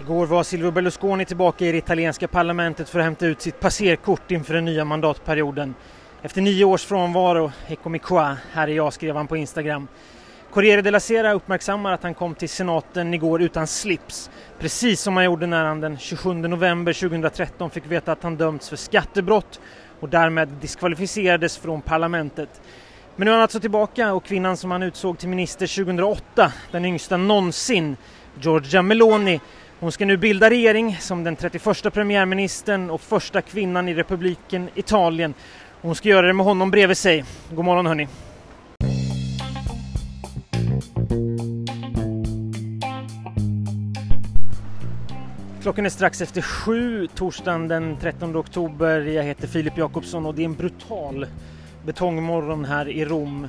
Igår var Silvio Berlusconi tillbaka i det italienska parlamentet för att hämta ut sitt passerkort inför den nya mandatperioden. Efter nio års frånvaro, eccomi qua, här är jag, skrev han på Instagram. Corriere della Sera uppmärksammar att han kom till senaten igår utan slips, precis som han gjorde när han den 27 november 2013 fick veta att han dömts för skattebrott och därmed diskvalificerades från parlamentet. Men nu är han alltså tillbaka och kvinnan som han utsåg till minister 2008, den yngsta någonsin, Giorgia Meloni, hon ska nu bilda regering som den 31 premiärministern och första kvinnan i republiken Italien. Hon ska göra det med honom bredvid sig. God morgon hörni! Klockan är strax efter sju, torsdagen den 13 oktober. Jag heter Filip Jakobsson och det är en brutal betongmorgon här i Rom.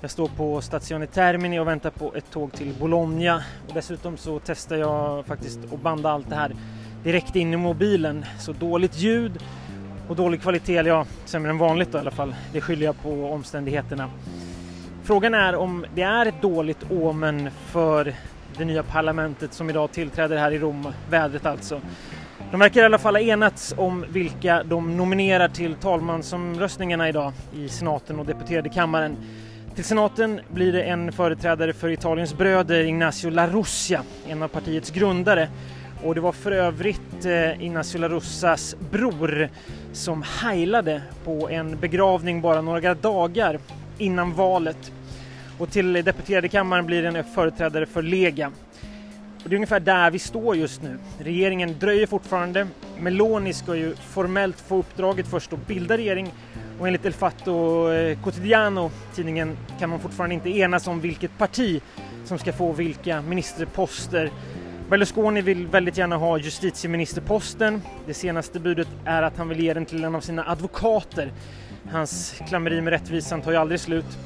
Jag står på Stazione Termini och väntar på ett tåg till Bologna och dessutom så testar jag faktiskt att banda allt det här direkt in i mobilen. Så dåligt ljud och dålig kvalitet, eller ja, sämre än vanligt då, i alla fall. Det skyller jag på omständigheterna. Frågan är om det är ett dåligt omen för det nya parlamentet som idag tillträder här i Rom, vädret alltså. De verkar i alla fall ha enats om vilka de nominerar till talmansomröstningarna idag i senaten och deputerade kammaren. Till senaten blir det en företrädare för Italiens bröder, Ignacio La Russia, en av partiets grundare. Och det var för övrigt eh, Ignacio La Russas bror som heilade på en begravning bara några dagar innan valet. Och till deputerade kammaren blir det en företrädare för Lega. Och det är ungefär där vi står just nu. Regeringen dröjer fortfarande. Meloni ska ju formellt få uppdraget först att bilda regering och enligt El Fatto eh, Quotidiano, tidningen, kan man fortfarande inte enas om vilket parti som ska få vilka ministerposter. Berlusconi vill väldigt gärna ha justitieministerposten. Det senaste budet är att han vill ge den till en av sina advokater. Hans klammeri med rättvisan tar ju aldrig slut.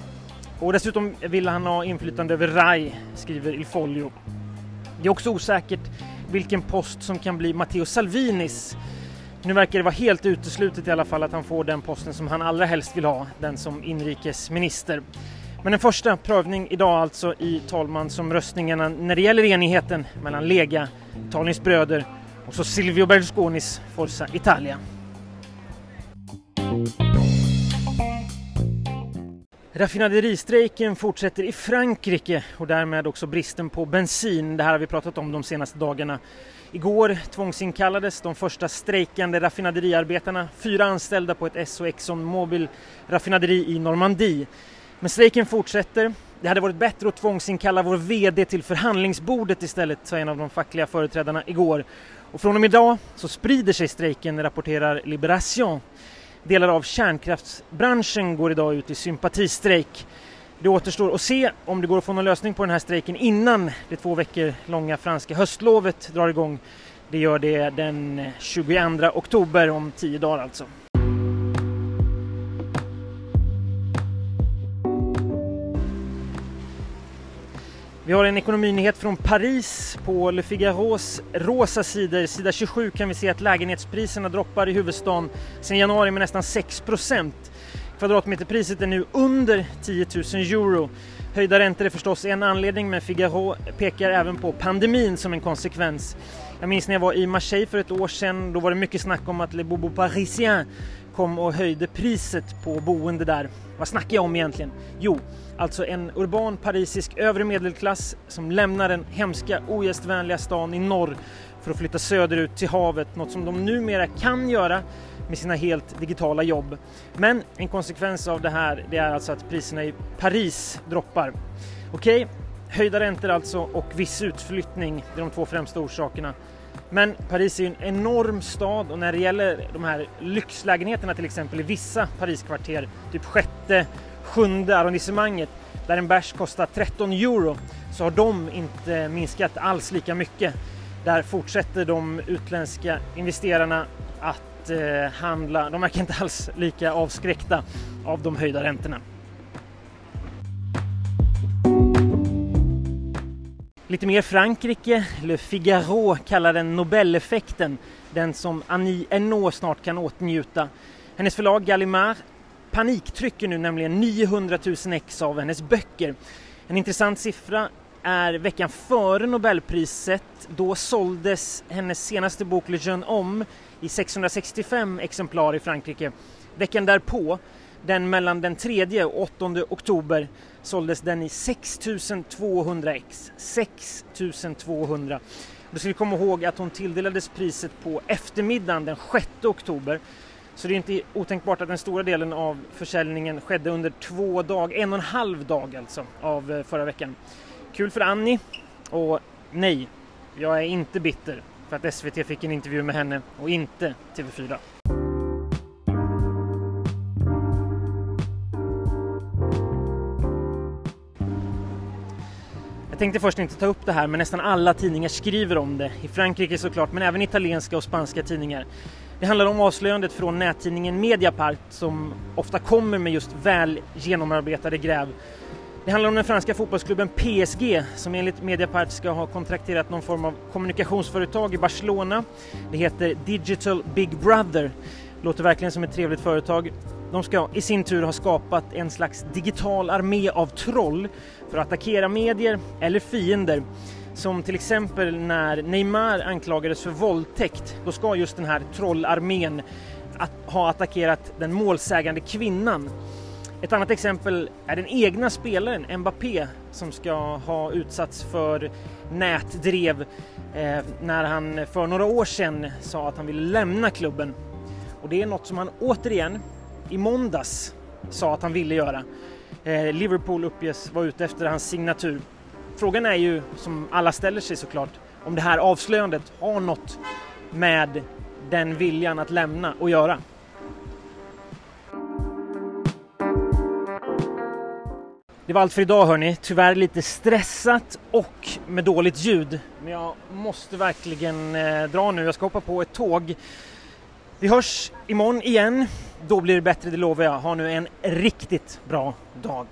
Och dessutom vill han ha inflytande över RAI, skriver Il Foglio. Det är också osäkert vilken post som kan bli Matteo Salvinis. Nu verkar det vara helt uteslutet i alla fall att han får den posten som han allra helst vill ha, den som inrikesminister. Men en första prövning idag alltså i talmansomröstningarna när det gäller enigheten mellan Lega, Italiens bröder och så Silvio Berlusconis Forza Italia. Raffinaderistrejken fortsätter i Frankrike och därmed också bristen på bensin. Det här har vi pratat om de senaste dagarna. Igår tvångsinkallades de första strejkande raffinaderiarbetarna, fyra anställda på ett Esso Exxon Mobil raffinaderi i Normandie. Men strejken fortsätter. Det hade varit bättre att tvångsinkalla vår VD till förhandlingsbordet istället, sa en av de fackliga företrädarna igår. Och från och med idag så sprider sig strejken, rapporterar Liberation. Delar av kärnkraftsbranschen går idag ut i sympatistrejk. Det återstår att se om det går att få någon lösning på den här strejken innan det två veckor långa franska höstlovet drar igång. Det gör det den 22 oktober, om tio dagar alltså. Vi har en ekonominyhet från Paris. På Le Figaros rosa sidor, sida 27, kan vi se att lägenhetspriserna droppar i huvudstaden sedan januari med nästan 6 procent. Kvadratmeterpriset är nu under 10 000 euro. Höjda räntor är förstås en anledning men Figaro pekar även på pandemin som en konsekvens. Jag minns när jag var i Marseille för ett år sedan, då var det mycket snack om att Le Bobo Parisien kom och höjde priset på boende där. Vad snackar jag om egentligen? Jo, alltså en urban parisisk övre medelklass som lämnar den hemska ogästvänliga stan i norr för att flytta söderut till havet, något som de numera kan göra med sina helt digitala jobb. Men en konsekvens av det här det är alltså att priserna i Paris droppar. Okej, okay, höjda räntor alltså och viss utflyttning, det är de två främsta orsakerna. Men Paris är ju en enorm stad och när det gäller de här lyxlägenheterna till exempel i vissa Pariskvarter, typ sjätte, sjunde arrondissemanget, där en bärs kostar 13 euro, så har de inte minskat alls lika mycket. Där fortsätter de utländska investerarna att eh, handla. De verkar inte alls lika avskräckta av de höjda räntorna. Lite mer Frankrike. Le Figaro kallar den Nobeleffekten, den som Annie Ernaux snart kan åtnjuta. Hennes förlag Gallimard paniktrycker nu nämligen 900 000 ex av hennes böcker. En intressant siffra är veckan före Nobelpriset. Då såldes hennes senaste bok Le Jeune Homme i 665 exemplar i Frankrike. Veckan därpå, den mellan den 3 och 8 oktober, såldes den i 6200 ex. 6200! Då ska vi komma ihåg att hon tilldelades priset på eftermiddagen den 6 oktober. Så det är inte otänkbart att den stora delen av försäljningen skedde under två dagar, en och en halv dag alltså, av eh, förra veckan. Kul för Annie och nej, jag är inte bitter för att SVT fick en intervju med henne och inte TV4. Tänkte först inte ta upp det här men nästan alla tidningar skriver om det. I Frankrike såklart men även italienska och spanska tidningar. Det handlar om avslöjandet från nättidningen Mediapart som ofta kommer med just väl genomarbetade gräv. Det handlar om den franska fotbollsklubben PSG som enligt Mediapart ska ha kontrakterat någon form av kommunikationsföretag i Barcelona. Det heter Digital Big Brother. Låter verkligen som ett trevligt företag. De ska i sin tur ha skapat en slags digital armé av troll för att attackera medier eller fiender. Som till exempel när Neymar anklagades för våldtäkt, då ska just den här trollarmén att ha attackerat den målsägande kvinnan. Ett annat exempel är den egna spelaren Mbappé som ska ha utsatts för nätdrev eh, när han för några år sedan sa att han ville lämna klubben. Och det är något som han återigen i måndags sa att han ville göra. Eh, Liverpool uppges vara ute efter hans signatur. Frågan är ju, som alla ställer sig såklart, om det här avslöjandet har något med den viljan att lämna att göra. Det var allt för idag hörni. Tyvärr lite stressat och med dåligt ljud. Men jag måste verkligen eh, dra nu. Jag ska hoppa på ett tåg. Vi hörs imorgon igen. Då blir det bättre, det lovar jag. Ha nu en riktigt bra dag.